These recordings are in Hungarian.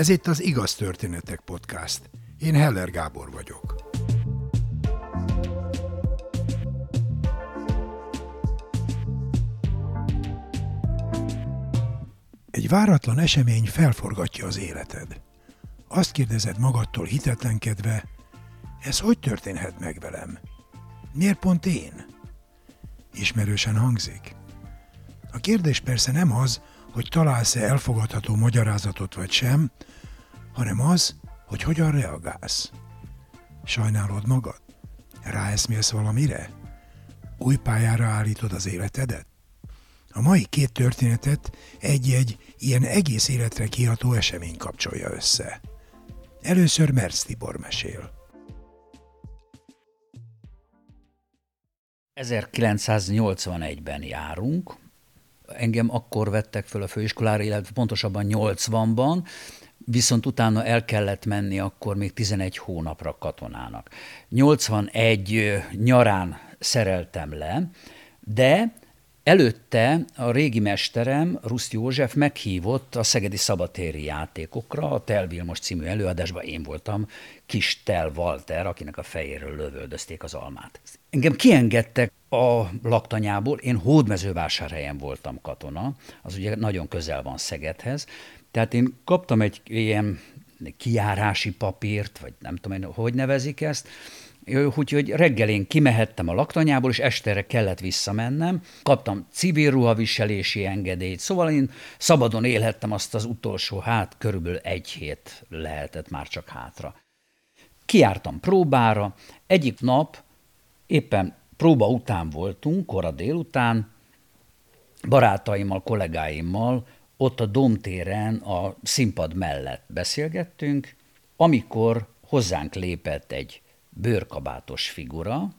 Ez itt az Igaz Történetek Podcast. Én Heller Gábor vagyok. Egy váratlan esemény felforgatja az életed. Azt kérdezed magadtól hitetlenkedve, ez hogy történhet meg velem? Miért pont én? Ismerősen hangzik? A kérdés persze nem az, hogy találsz-e elfogadható magyarázatot vagy sem, hanem az, hogy hogyan reagálsz. Sajnálod magad? Ráeszmélsz valamire? Új pályára állítod az életedet? A mai két történetet egy-egy ilyen egész életre kiható esemény kapcsolja össze. Először Mersz Tibor mesél. 1981-ben járunk, engem akkor vettek föl a főiskolára, illetve pontosabban 80-ban, viszont utána el kellett menni akkor még 11 hónapra katonának. 81 nyarán szereltem le, de Előtte a régi mesterem, Rusz József meghívott a Szegedi Szabatéri játékokra, a Tel Vilmos című előadásban én voltam, kis Tel Walter, akinek a fejéről lövöldözték az almát. Engem kiengedtek a laktanyából, én hódmezővásárhelyen voltam katona, az ugye nagyon közel van Szegedhez, tehát én kaptam egy ilyen kiárási papírt, vagy nem tudom, hogy nevezik ezt, úgyhogy reggelén kimehettem a laktanyából, és estere kellett visszamennem. Kaptam civil ruhaviselési engedélyt, szóval én szabadon élhettem azt az utolsó, hát körülbelül egy hét lehetett már csak hátra. Kiártam próbára, egyik nap éppen próba után voltunk, kora délután, barátaimmal, kollégáimmal ott a domtéren a színpad mellett beszélgettünk, amikor hozzánk lépett egy bőrkabátos figura,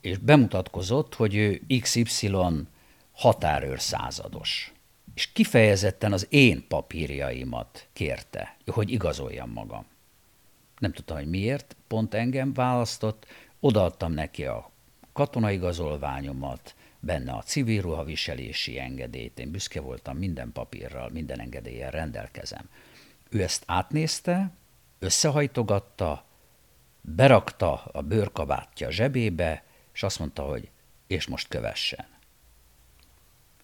és bemutatkozott, hogy ő XY határőr százados. És kifejezetten az én papírjaimat kérte, hogy igazoljam magam. Nem tudtam, hogy miért, pont engem választott, odaadtam neki a katonaigazolványomat, benne a civil ruhaviselési engedélyt, én büszke voltam minden papírral, minden engedéllyel rendelkezem. Ő ezt átnézte, összehajtogatta, berakta a bőrkabátja zsebébe, és azt mondta, hogy és most kövessen.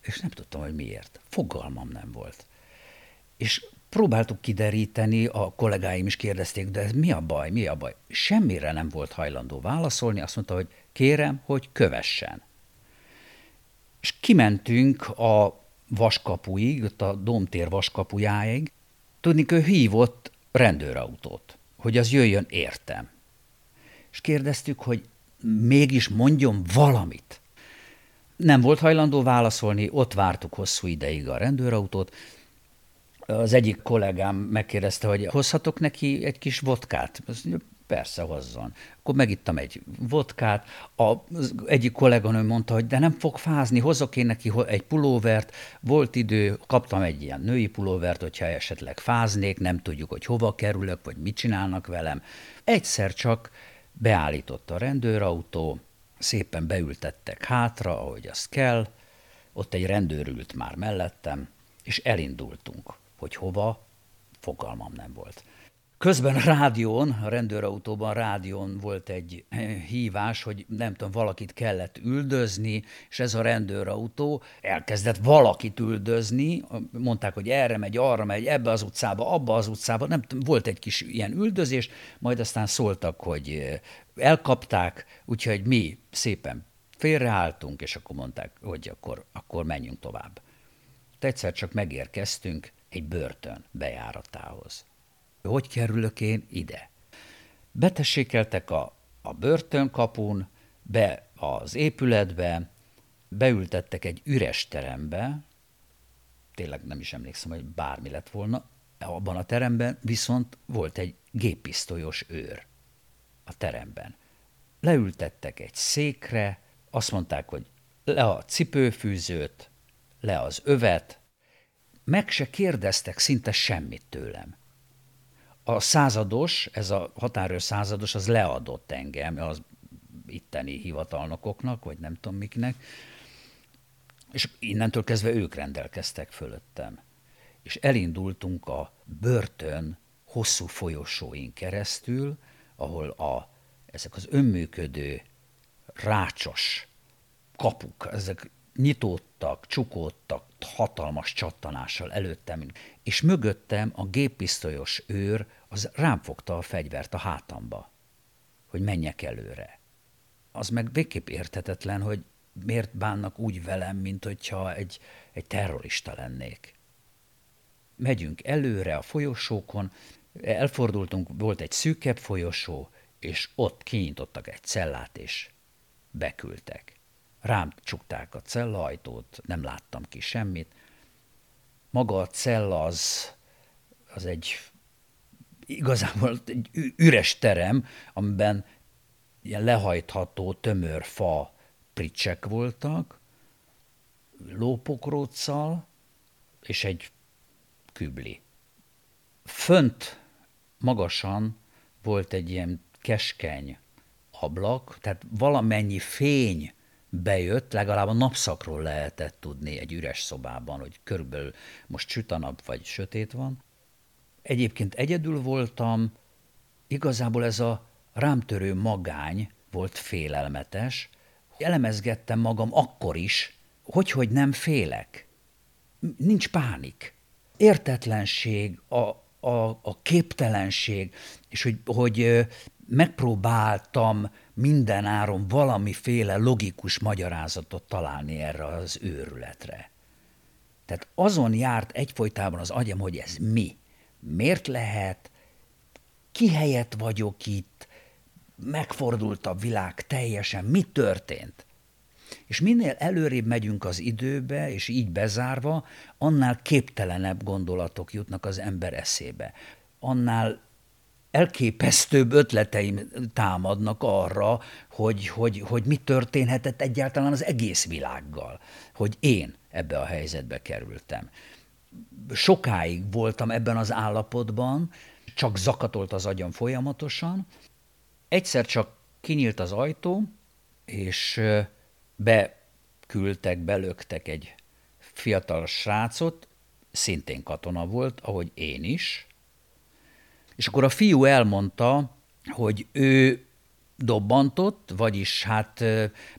És nem tudtam, hogy miért. Fogalmam nem volt. És próbáltuk kideríteni, a kollégáim is kérdezték, de ez mi a baj, mi a baj? Semmire nem volt hajlandó válaszolni, azt mondta, hogy kérem, hogy kövessen. És kimentünk a vaskapuig, a domtér vaskapujáig, tudni, ő hívott rendőrautót, hogy az jöjjön értem és kérdeztük, hogy mégis mondjon valamit. Nem volt hajlandó válaszolni, ott vártuk hosszú ideig a rendőrautót. Az egyik kollégám megkérdezte, hogy hozhatok neki egy kis vodkát. Azt mondja, persze hozzon. Akkor megittam egy vodkát, az egyik kolléganő mondta, hogy de nem fog fázni, hozok én neki egy pulóvert, volt idő, kaptam egy ilyen női pulóvert, hogyha esetleg fáznék, nem tudjuk, hogy hova kerülök, vagy mit csinálnak velem. Egyszer csak Beállított a rendőrautó, szépen beültettek hátra, ahogy az kell, ott egy rendőr ült már mellettem, és elindultunk, hogy hova, fogalmam nem volt. Közben rádión, a rendőrautóban rádión volt egy eh, hívás, hogy nem tudom, valakit kellett üldözni, és ez a rendőrautó elkezdett valakit üldözni, mondták, hogy erre megy, arra megy, ebbe az utcába, abba az utcába, nem tudom, volt egy kis ilyen üldözés, majd aztán szóltak, hogy eh, elkapták, úgyhogy mi szépen félreálltunk, és akkor mondták, hogy akkor, akkor menjünk tovább. Egyszer csak megérkeztünk egy börtön bejáratához hogy kerülök én ide? Betessékeltek a, a börtönkapun, be az épületbe, beültettek egy üres terembe, tényleg nem is emlékszem, hogy bármi lett volna, abban a teremben viszont volt egy géppisztolyos őr a teremben. Leültettek egy székre, azt mondták, hogy le a cipőfűzőt, le az övet, meg se kérdeztek szinte semmit tőlem a százados, ez a határőr százados, az leadott engem az itteni hivatalnokoknak, vagy nem tudom miknek, és innentől kezdve ők rendelkeztek fölöttem. És elindultunk a börtön hosszú folyosóin keresztül, ahol a, ezek az önműködő, rácsos kapuk, ezek nyitódtak, csukódtak, hatalmas csattanással előttem, és mögöttem a géppisztolyos őr az rám fogta a fegyvert a hátamba, hogy menjek előre. Az meg végképp érthetetlen, hogy miért bánnak úgy velem, mint hogyha egy, egy terrorista lennék. Megyünk előre a folyosókon, elfordultunk, volt egy szűkebb folyosó, és ott kinyitottak egy cellát, és beküldtek. Rám csukták a cella ajtót, nem láttam ki semmit. Maga a cella az, az egy igazából egy üres terem, amiben ilyen lehajtható, tömör fa pricsek voltak, lópokróccal, és egy kübli. Fönt magasan volt egy ilyen keskeny ablak, tehát valamennyi fény bejött, legalább a napszakról lehetett tudni egy üres szobában, hogy körülbelül most süt a nap, vagy sötét van. Egyébként egyedül voltam, igazából ez a rámtörő magány volt félelmetes, elemezgettem magam akkor is, hogy, hogy nem félek. Nincs pánik. Értetlenség, a, a, a képtelenség, és hogy, hogy megpróbáltam minden áron valamiféle logikus magyarázatot találni erre az őrületre. Tehát azon járt egyfolytában az agyam, hogy ez mi, miért lehet, ki helyett vagyok itt, megfordult a világ teljesen, mi történt? És minél előrébb megyünk az időbe, és így bezárva, annál képtelenebb gondolatok jutnak az ember eszébe. Annál elképesztőbb ötleteim támadnak arra, hogy, hogy, hogy mi történhetett egyáltalán az egész világgal, hogy én ebbe a helyzetbe kerültem. Sokáig voltam ebben az állapotban, csak zakatolt az agyam folyamatosan. Egyszer csak kinyílt az ajtó, és beküldtek, belöktek egy fiatal srácot, szintén katona volt, ahogy én is, és akkor a fiú elmondta, hogy ő dobbantott, vagyis hát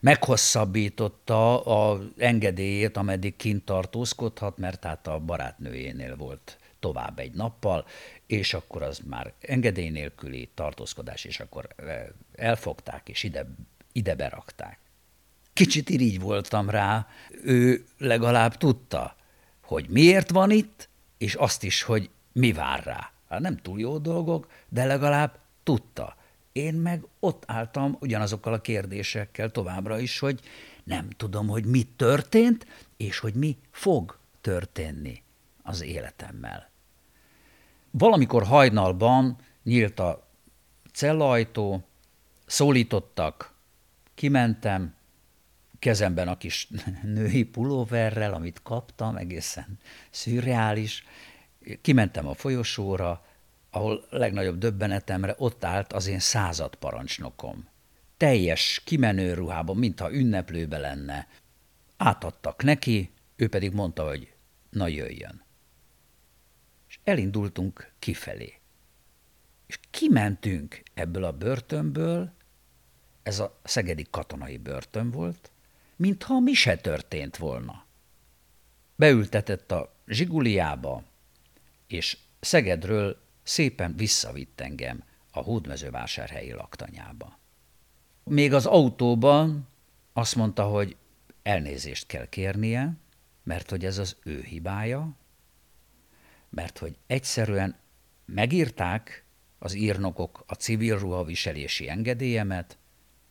meghosszabbította az engedélyét, ameddig kint tartózkodhat, mert hát a barátnőjénél volt tovább egy nappal, és akkor az már engedély nélküli tartózkodás, és akkor elfogták, és ide, ide berakták. Kicsit irigy voltam rá, ő legalább tudta, hogy miért van itt, és azt is, hogy mi vár rá. Hát nem túl jó dolgok, de legalább tudta. Én meg ott álltam ugyanazokkal a kérdésekkel továbbra is, hogy nem tudom, hogy mi történt, és hogy mi fog történni az életemmel. Valamikor hajnalban nyílt a cellajtó, szólítottak, kimentem, kezemben a kis női pulóverrel, amit kaptam, egészen szürreális, kimentem a folyosóra, ahol legnagyobb döbbenetemre ott állt az én század parancsnokom. Teljes, kimenő ruhában, mintha ünneplőbe lenne. Átadtak neki, ő pedig mondta, hogy na jöjjön. És elindultunk kifelé. És kimentünk ebből a börtönből, ez a szegedi katonai börtön volt, mintha mi se történt volna. Beültetett a zsiguliába, és Szegedről szépen visszavitt engem a hódmezővásárhelyi laktanyába. Még az autóban azt mondta, hogy elnézést kell kérnie, mert hogy ez az ő hibája, mert hogy egyszerűen megírták az írnokok a civil ruhaviselési engedélyemet,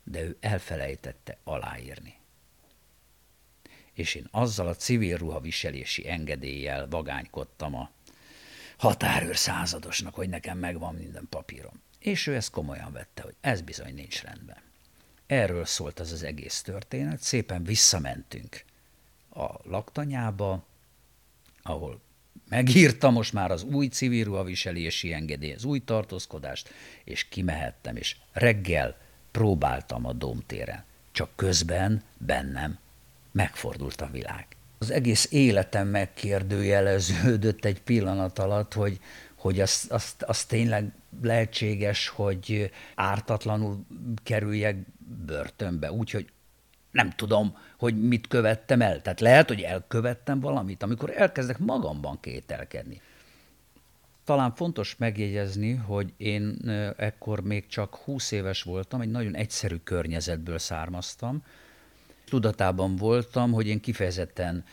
de ő elfelejtette aláírni. És én azzal a civil ruhaviselési engedéllyel vagánykodtam a határőr századosnak, hogy nekem megvan minden papírom. És ő ezt komolyan vette, hogy ez bizony nincs rendben. Erről szólt az az egész történet. Szépen visszamentünk a laktanyába, ahol megírta most már az új civil ruhaviselési engedély, az új tartózkodást, és kimehettem, és reggel próbáltam a domtéren. Csak közben bennem megfordult a világ az egész életem megkérdőjeleződött egy pillanat alatt, hogy, hogy az, az, az tényleg lehetséges, hogy ártatlanul kerüljek börtönbe, úgyhogy nem tudom, hogy mit követtem el. Tehát lehet, hogy elkövettem valamit, amikor elkezdek magamban kételkedni. Talán fontos megjegyezni, hogy én ekkor még csak 20 éves voltam, egy nagyon egyszerű környezetből származtam. Tudatában voltam, hogy én kifejezetten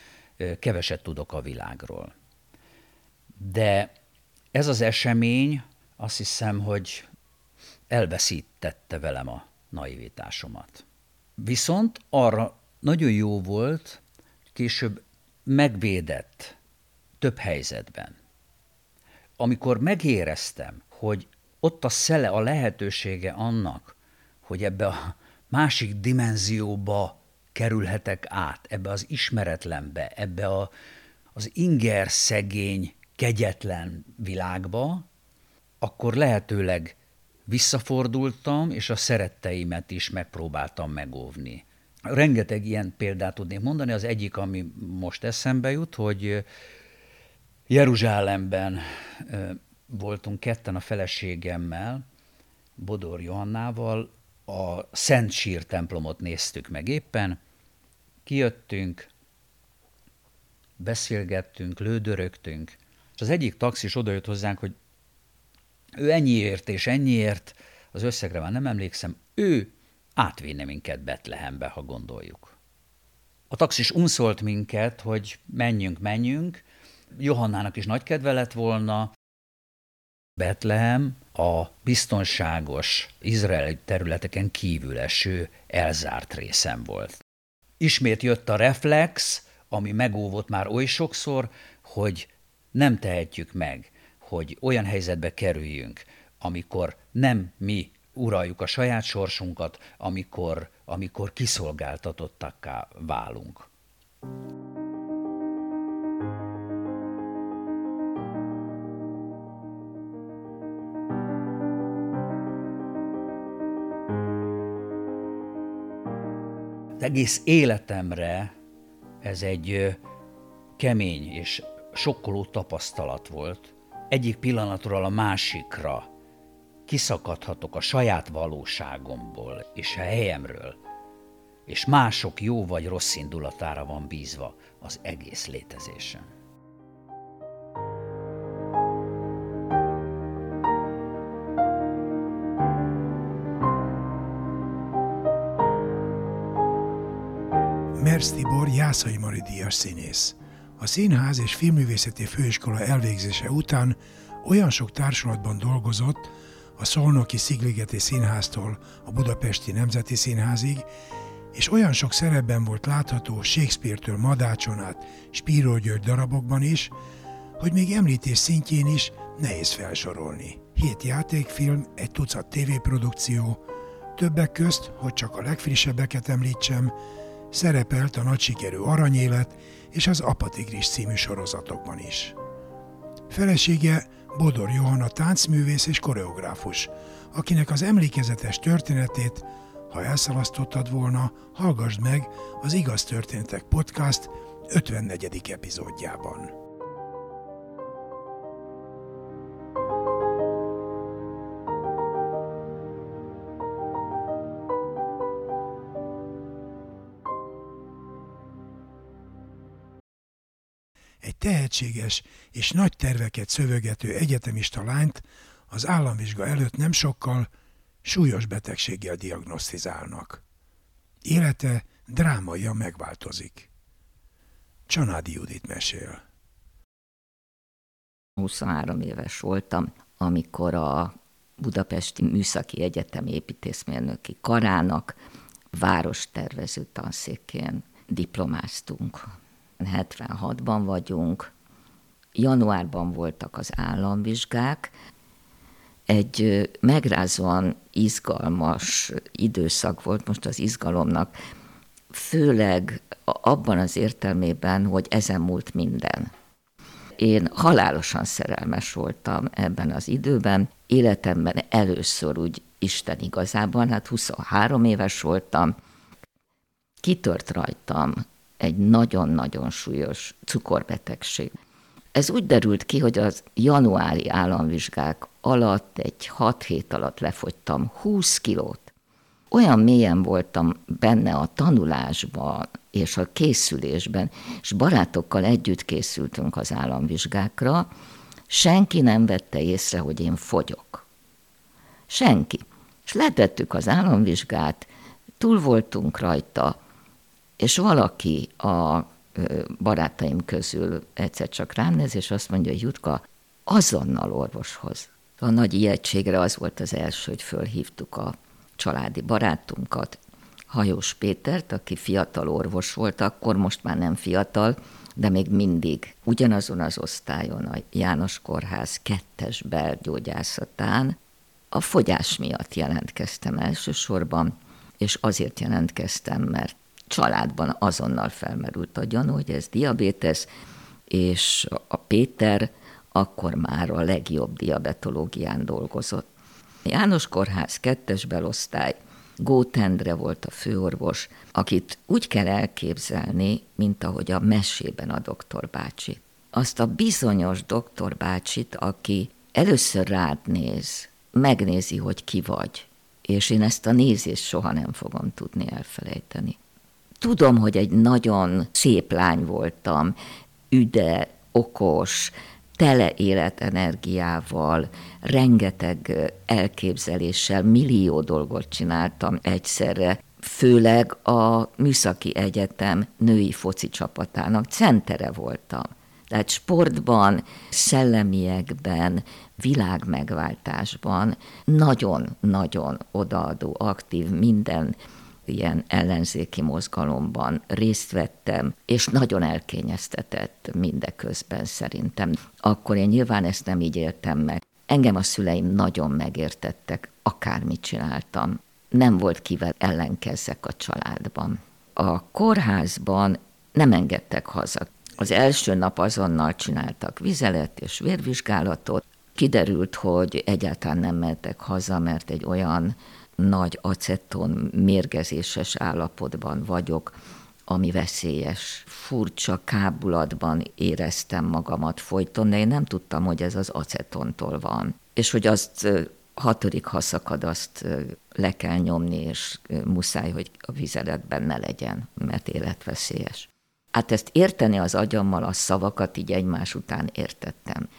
keveset tudok a világról. De ez az esemény azt hiszem, hogy elveszítette velem a naivitásomat. Viszont arra nagyon jó volt, később megvédett több helyzetben. Amikor megéreztem, hogy ott a szele, a lehetősége annak, hogy ebbe a másik dimenzióba kerülhetek át, ebbe az ismeretlenbe, ebbe a, az inger szegény, kegyetlen világba, akkor lehetőleg visszafordultam, és a szeretteimet is megpróbáltam megóvni. Rengeteg ilyen példát tudnék mondani. Az egyik, ami most eszembe jut, hogy Jeruzsálemben voltunk ketten a feleségemmel, Bodor Johannával, a Szent Sír templomot néztük meg éppen, kijöttünk, beszélgettünk, lődörögtünk, és az egyik taxis odajött hozzánk, hogy ő ennyiért és ennyiért, az összegre már nem emlékszem, ő átvinne minket Betlehembe, ha gondoljuk. A taxis unszolt minket, hogy menjünk, menjünk. Johannának is nagy kedve lett volna. Betlehem a biztonságos izraeli területeken kívül eső elzárt részem volt. Ismét jött a reflex, ami megóvott már oly sokszor, hogy nem tehetjük meg, hogy olyan helyzetbe kerüljünk, amikor nem mi uraljuk a saját sorsunkat, amikor, amikor kiszolgáltatottakká válunk. Az egész életemre ez egy kemény és sokkoló tapasztalat volt. Egyik pillanatról a másikra kiszakadhatok a saját valóságomból és a helyemről, és mások jó vagy rossz indulatára van bízva az egész létezésem. Jászai Mari díjas színész. A Színház és Filmművészeti Főiskola elvégzése után olyan sok társulatban dolgozott, a Szolnoki Szigligeti Színháztól a Budapesti Nemzeti Színházig, és olyan sok szerepben volt látható Shakespeare-től Madácson át Spíró György darabokban is, hogy még említés szintjén is nehéz felsorolni. Hét játékfilm, egy tucat tévéprodukció, többek közt, hogy csak a legfrissebbeket említsem, szerepelt a nagy sikerű Aranyélet és az Apatigris című sorozatokban is. Felesége Bodor Johanna táncművész és koreográfus, akinek az emlékezetes történetét, ha elszalasztottad volna, hallgassd meg az Igaz Történetek Podcast 54. epizódjában. Tehetséges és nagy terveket szövegető egyetemista lányt az államvizsga előtt nem sokkal súlyos betegséggel diagnosztizálnak. Élete drámaian megváltozik. Csanádi Judit mesél. 23 éves voltam, amikor a Budapesti Műszaki Egyetem építészmérnöki karának várostervező tanszékén diplomáztunk. 76-ban vagyunk, januárban voltak az államvizsgák, egy megrázóan izgalmas időszak volt most az izgalomnak, főleg abban az értelmében, hogy ezen múlt minden. Én halálosan szerelmes voltam ebben az időben, életemben először úgy Isten igazában, hát 23 éves voltam, kitört rajtam egy nagyon-nagyon súlyos cukorbetegség. Ez úgy derült ki, hogy az januári államvizsgák alatt egy hat hét alatt lefogytam 20 kilót. Olyan mélyen voltam benne a tanulásban és a készülésben, és barátokkal együtt készültünk az államvizsgákra, senki nem vette észre, hogy én fogyok. Senki. És letettük az államvizsgát, túl voltunk rajta, és valaki a barátaim közül egyszer csak rám néz, és azt mondja, hogy Jutka, azonnal orvoshoz. A nagy ijegységre az volt az első, hogy fölhívtuk a családi barátunkat, Hajós Pétert, aki fiatal orvos volt, akkor most már nem fiatal, de még mindig ugyanazon az osztályon a János Kórház kettes belgyógyászatán a fogyás miatt jelentkeztem elsősorban, és azért jelentkeztem, mert családban azonnal felmerült a gyanú, hogy ez diabétesz, és a Péter akkor már a legjobb diabetológián dolgozott. János Kórház kettes belosztály, Gótendre volt a főorvos, akit úgy kell elképzelni, mint ahogy a mesében a doktor bácsi. Azt a bizonyos doktor bácsit, aki először rád néz, megnézi, hogy ki vagy, és én ezt a nézést soha nem fogom tudni elfelejteni. Tudom, hogy egy nagyon szép lány voltam, üde, okos, tele életenergiával, rengeteg elképzeléssel, millió dolgot csináltam egyszerre, főleg a Műszaki Egyetem női foci csapatának centere voltam. Tehát sportban, szellemiekben, világmegváltásban nagyon-nagyon odaadó, aktív, minden ilyen ellenzéki mozgalomban részt vettem, és nagyon elkényeztetett mindeközben szerintem. Akkor én nyilván ezt nem így éltem meg. Engem a szüleim nagyon megértettek, akármit csináltam. Nem volt kivel ellenkezzek a családban. A kórházban nem engedtek haza. Az első nap azonnal csináltak vizelet és vérvizsgálatot. Kiderült, hogy egyáltalán nem mentek haza, mert egy olyan nagy aceton mérgezéses állapotban vagyok, ami veszélyes. Furcsa kábulatban éreztem magamat folyton, de én nem tudtam, hogy ez az acetontól van. És hogy azt hatodik, ha szakad, azt le kell nyomni, és muszáj, hogy a vizeletben ne legyen, mert életveszélyes. Hát ezt érteni az agyammal, a szavakat így egymás után értettem.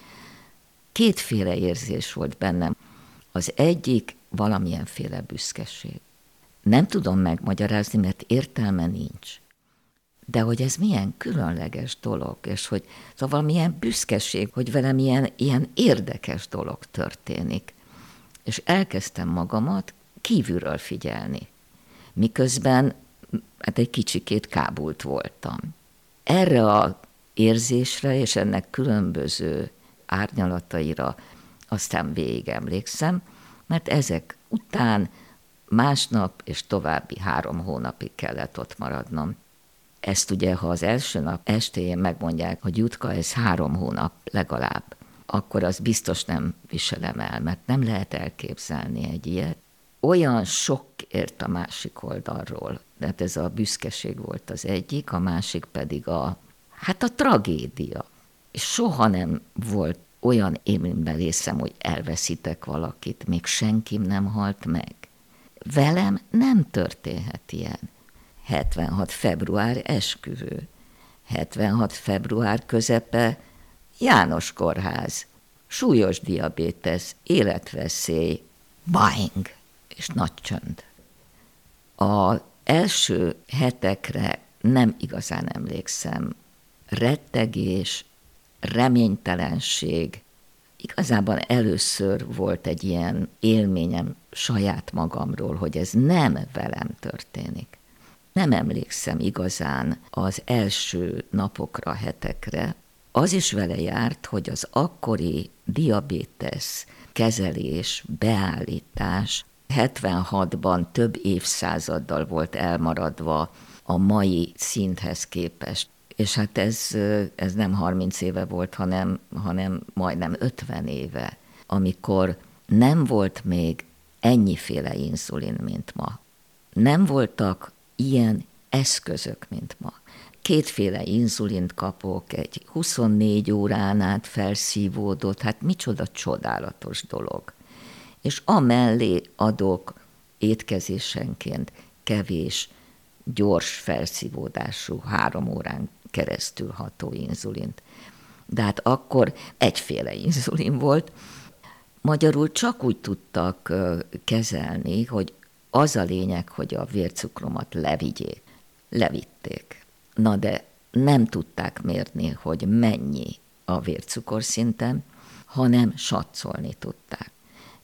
Kétféle érzés volt bennem. Az egyik valamilyenféle büszkeség. Nem tudom megmagyarázni, mert értelme nincs. De hogy ez milyen különleges dolog, és hogy szóval milyen büszkeség, hogy velem ilyen, ilyen érdekes dolog történik. És elkezdtem magamat kívülről figyelni, miközben hát egy kicsikét kábult voltam. Erre a érzésre és ennek különböző árnyalataira aztán végig emlékszem, mert ezek után másnap és további három hónapig kellett ott maradnom. Ezt ugye, ha az első nap estéjén megmondják, hogy Jutka, ez három hónap legalább, akkor az biztos nem viselem el, mert nem lehet elképzelni egy ilyet. Olyan sok ért a másik oldalról, de hát ez a büszkeség volt az egyik, a másik pedig a, hát a tragédia. És soha nem volt olyan élményben részem, hogy elveszítek valakit, még senkim nem halt meg. Velem nem történhet ilyen. 76. február esküvő. 76. február közepe János kórház. Súlyos diabétesz, életveszély, bang, és nagy csönd. A első hetekre nem igazán emlékszem. Rettegés, reménytelenség. Igazából először volt egy ilyen élményem saját magamról, hogy ez nem velem történik. Nem emlékszem igazán az első napokra, hetekre. Az is vele járt, hogy az akkori diabétesz kezelés, beállítás 76-ban több évszázaddal volt elmaradva a mai szinthez képest és hát ez, ez nem 30 éve volt, hanem, hanem majdnem 50 éve, amikor nem volt még ennyiféle inszulin, mint ma. Nem voltak ilyen eszközök, mint ma. kétféle inzulint kapok, egy 24 órán át felszívódott, hát micsoda csodálatos dolog. És amellé adok étkezésenként kevés, gyors felszívódású, három órán keresztül ható inzulint. De hát akkor egyféle inzulin volt, Magyarul csak úgy tudtak kezelni, hogy az a lényeg, hogy a vércukromat levigyék. Levitték. Na de nem tudták mérni, hogy mennyi a vércukorszintem, hanem satszolni tudták.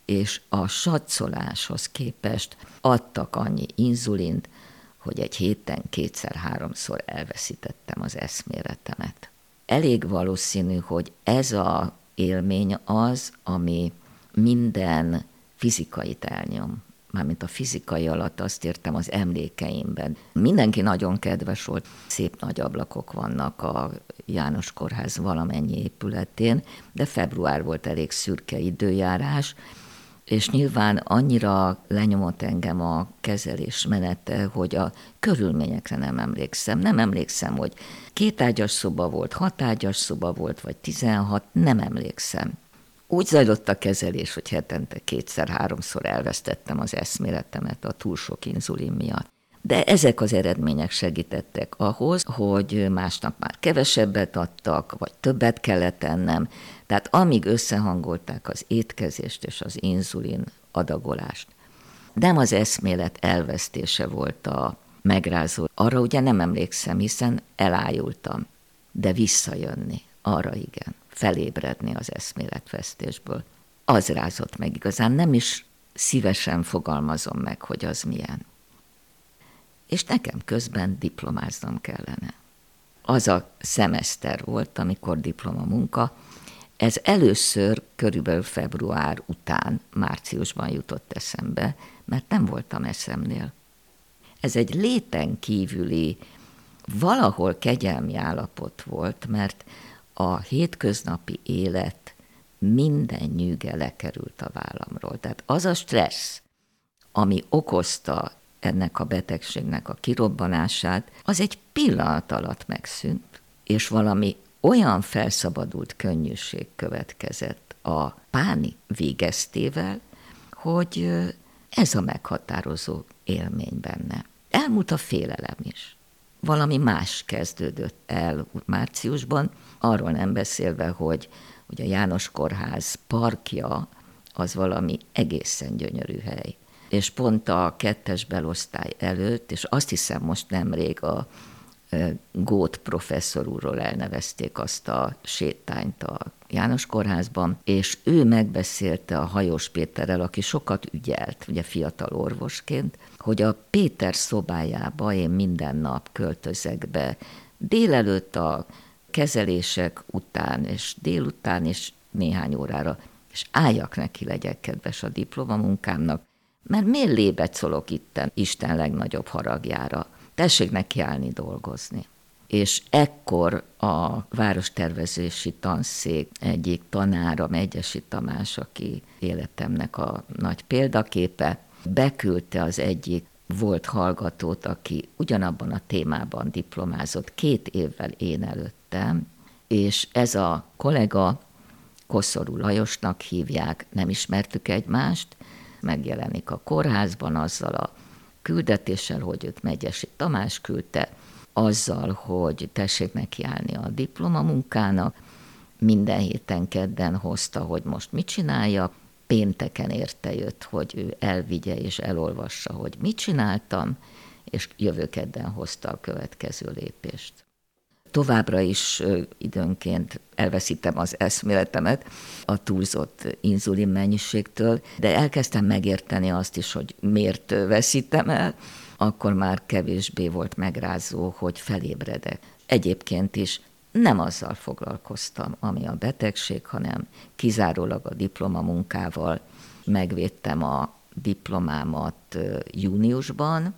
És a satszoláshoz képest adtak annyi inzulint, hogy egy héten kétszer-háromszor elveszítettem az eszméletemet. Elég valószínű, hogy ez a élmény az, ami minden fizikait elnyom. Mármint a fizikai alatt azt értem az emlékeimben. Mindenki nagyon kedves volt, szép nagy ablakok vannak a János Kórház valamennyi épületén, de február volt elég szürke időjárás, és nyilván annyira lenyomott engem a kezelés menete, hogy a körülményekre nem emlékszem. Nem emlékszem, hogy két ágyas szoba volt, hat ágyas szoba volt, vagy tizenhat, nem emlékszem. Úgy zajlott a kezelés, hogy hetente kétszer-háromszor elvesztettem az eszméletemet a túl sok inzulin miatt. De ezek az eredmények segítettek ahhoz, hogy másnap már kevesebbet adtak, vagy többet kellett ennem. Tehát amíg összehangolták az étkezést és az inzulin adagolást, nem az eszmélet elvesztése volt a megrázó. Arra ugye nem emlékszem, hiszen elájultam, de visszajönni, arra igen felébredni az eszméletvesztésből. Az rázott meg igazán, nem is szívesen fogalmazom meg, hogy az milyen. És nekem közben diplomáznom kellene. Az a szemeszter volt, amikor diplomamunka, ez először körülbelül február után, márciusban jutott eszembe, mert nem voltam eszemnél. Ez egy léten kívüli, valahol kegyelmi állapot volt, mert a hétköznapi élet minden nyűge lekerült a vállamról. Tehát az a stressz, ami okozta ennek a betegségnek a kirobbanását, az egy pillanat alatt megszűnt, és valami olyan felszabadult könnyűség következett a pánik végeztével, hogy ez a meghatározó élmény benne. Elmúlt a félelem is. Valami más kezdődött el márciusban, arról nem beszélve, hogy, hogy a János Kórház parkja az valami egészen gyönyörű hely. És pont a kettes belosztály előtt, és azt hiszem most nemrég a Gót professzor úrról elnevezték azt a sétányt a János Kórházban, és ő megbeszélte a Hajós Péterrel, aki sokat ügyelt, ugye fiatal orvosként, hogy a Péter szobájába én minden nap költözek be. Délelőtt a kezelések után és délután és néhány órára, és álljak neki, legyek kedves a diplomamunkámnak, mert miért lébecolok itten Isten legnagyobb haragjára? Tessék neki állni dolgozni. És ekkor a várostervezési tanszék egyik tanára, Megyesi Tamás, aki életemnek a nagy példaképe, beküldte az egyik volt hallgatót, aki ugyanabban a témában diplomázott két évvel én előttem, és ez a kollega Koszorú Lajosnak hívják, nem ismertük egymást, megjelenik a kórházban azzal a küldetéssel, hogy őt Megyesi Tamás küldte, azzal, hogy tessék nekiállni a diplomamunkának, minden héten kedden hozta, hogy most mit csinálja, pénteken érte jött, hogy ő elvigye és elolvassa, hogy mit csináltam, és jövő kedden hozta a következő lépést. Továbbra is időnként elveszítem az eszméletemet a túlzott inzulin mennyiségtől, de elkezdtem megérteni azt is, hogy miért veszítem el, akkor már kevésbé volt megrázó, hogy felébredek. Egyébként is nem azzal foglalkoztam, ami a betegség, hanem kizárólag a diplomamunkával megvédtem a diplomámat júniusban,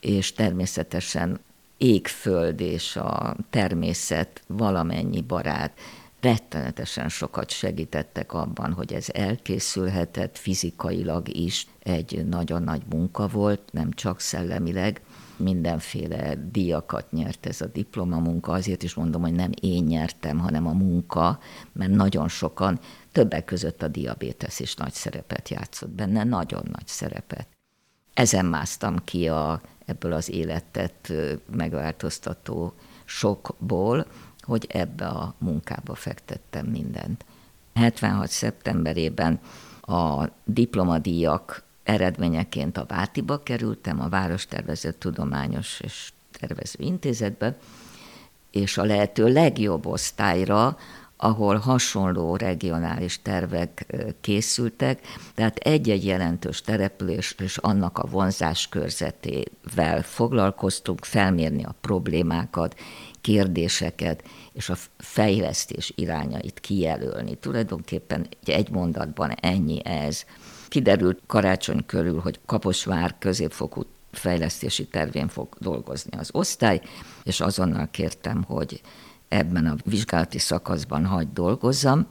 és természetesen égföld és a természet valamennyi barát rettenetesen sokat segítettek abban, hogy ez elkészülhetett fizikailag is. Egy nagyon nagy munka volt, nem csak szellemileg, mindenféle díjakat nyert ez a diplomamunka, azért is mondom, hogy nem én nyertem, hanem a munka, mert nagyon sokan, többek között a diabétesz is nagy szerepet játszott benne, nagyon nagy szerepet. Ezen másztam ki a, ebből az életet megváltoztató sokból, hogy ebbe a munkába fektettem mindent. 76. szeptemberében a diplomadíjak eredményeként a Vátiba kerültem, a Várostervező Tudományos és Tervező Intézetbe, és a lehető legjobb osztályra, ahol hasonló regionális tervek készültek, tehát egy-egy jelentős település és annak a vonzás körzetével foglalkoztunk, felmérni a problémákat, kérdéseket és a fejlesztés irányait kijelölni. Tulajdonképpen egy mondatban ennyi ez. Kiderült karácsony körül, hogy Kaposvár középfokú fejlesztési tervén fog dolgozni az osztály, és azonnal kértem, hogy ebben a vizsgálati szakaszban hagyd dolgozzam.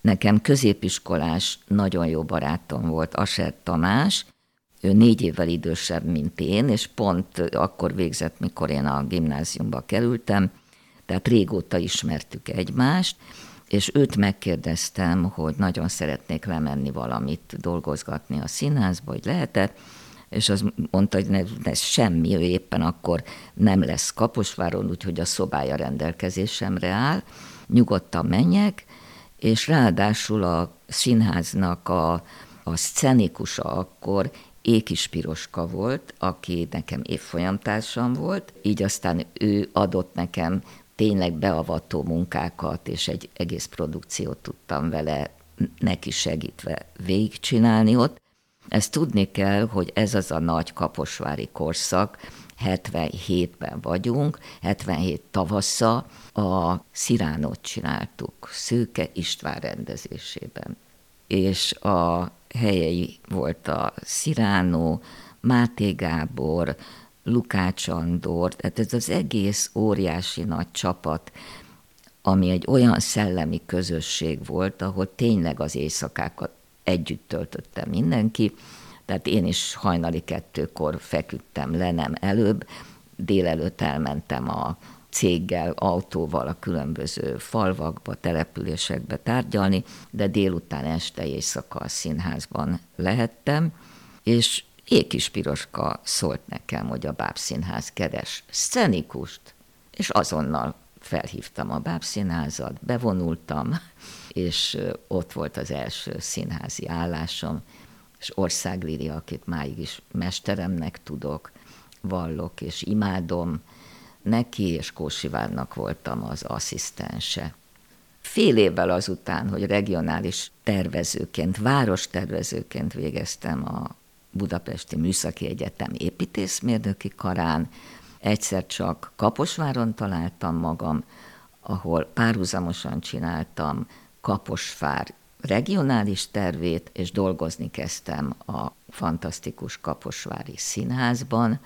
Nekem középiskolás nagyon jó barátom volt Aser Tamás, ő négy évvel idősebb, mint én, és pont akkor végzett, mikor én a gimnáziumba kerültem, tehát régóta ismertük egymást, és őt megkérdeztem, hogy nagyon szeretnék lemenni valamit dolgozgatni a színházba, hogy lehetett, és az mondta, hogy ne, ez semmi, ő éppen akkor nem lesz Kaposváron, úgyhogy a szobája rendelkezésemre áll, nyugodtan menjek, és ráadásul a színháznak a, a szcenikusa akkor Ékis Piroska volt, aki nekem évfolyamtársam volt, így aztán ő adott nekem tényleg beavató munkákat, és egy egész produkciót tudtam vele neki segítve végigcsinálni ott. Ezt tudni kell, hogy ez az a nagy kaposvári korszak, 77-ben vagyunk, 77 tavasza a Sziránot csináltuk, Szőke István rendezésében. És a helyei volt a Sziránó, Máté Gábor, Lukács Andor, tehát ez az egész óriási nagy csapat, ami egy olyan szellemi közösség volt, ahol tényleg az éjszakákat együtt töltötte mindenki, tehát én is hajnali kettőkor feküdtem le, nem előbb, délelőtt elmentem a céggel, autóval a különböző falvakba, településekbe tárgyalni, de délután este éjszaka a színházban lehettem, és Ékis Piroska szólt nekem, hogy a Bábszínház keres szenikust, és azonnal felhívtam a Bábszínházat, bevonultam, és ott volt az első színházi állásom, és Ország Lidia, akit máig is mesteremnek tudok, vallok és imádom, neki és Kósivárnak voltam az asszisztense. Fél évvel azután, hogy regionális tervezőként, várostervezőként végeztem a Budapesti Műszaki Egyetem építészmérnöki karán, egyszer csak Kaposváron találtam magam, ahol párhuzamosan csináltam Kaposvár regionális tervét, és dolgozni kezdtem a fantasztikus Kaposvári Színházban,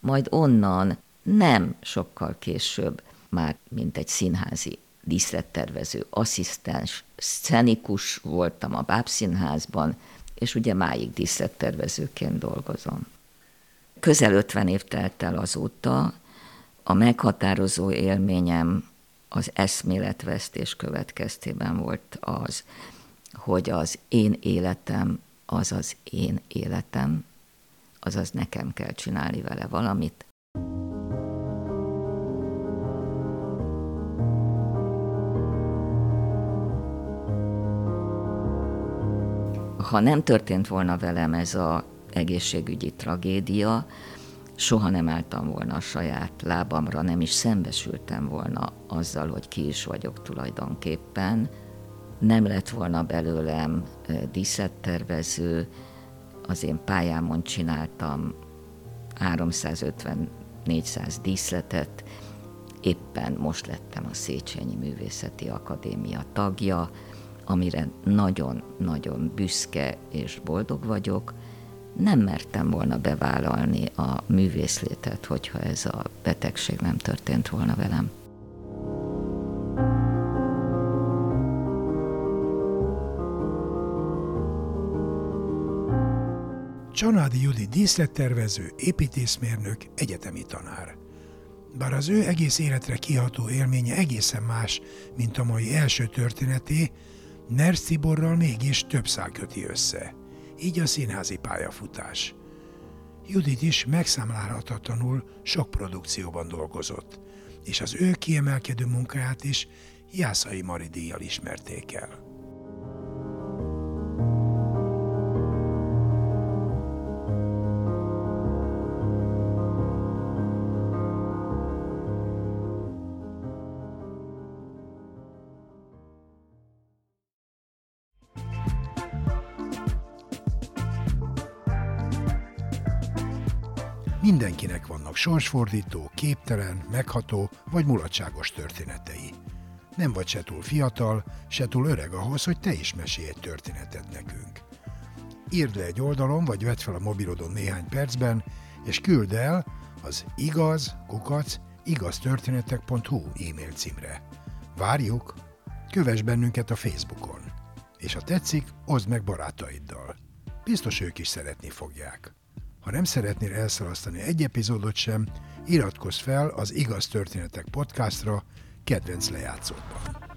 majd onnan nem sokkal később, már mint egy színházi díszlettervező, asszisztens, szcenikus voltam a Bábszínházban, és ugye máig díszlettervezőként dolgozom. Közel 50 év telt el azóta, a meghatározó élményem az eszméletvesztés következtében volt az, hogy az én életem az az én életem, azaz nekem kell csinálni vele valamit, ha nem történt volna velem ez a egészségügyi tragédia, soha nem álltam volna a saját lábamra, nem is szembesültem volna azzal, hogy ki is vagyok tulajdonképpen. Nem lett volna belőlem díszlettervező, az én pályámon csináltam 350-400 díszletet, éppen most lettem a Széchenyi Művészeti Akadémia tagja, amire nagyon-nagyon büszke és boldog vagyok, nem mertem volna bevállalni a művészlétet, hogyha ez a betegség nem történt volna velem. Csanádi Judi díszlettervező, építészmérnök, egyetemi tanár. Bár az ő egész életre kiható élménye egészen más, mint a mai első történeté, Nersz Tiborral mégis több szál köti össze – így a színházi pályafutás. Judit is megszámlálhatatlanul sok produkcióban dolgozott, és az ő kiemelkedő munkáját is Jászai Mari díjjal ismerték el. Mindenkinek vannak sorsfordító, képtelen, megható vagy mulatságos történetei. Nem vagy se túl fiatal, se túl öreg ahhoz, hogy te is mesélj egy történetet nekünk. Írd le egy oldalon, vagy vedd fel a mobilodon néhány percben, és küld el az igaz, kukac, igaztörténetek.hu e-mail címre. Várjuk! Kövess bennünket a Facebookon. És ha tetszik, oszd meg barátaiddal. Biztos ők is szeretni fogják. Ha nem szeretnél elszalasztani egy epizódot sem, iratkozz fel az Igaz Történetek podcastra kedvenc lejátszódban.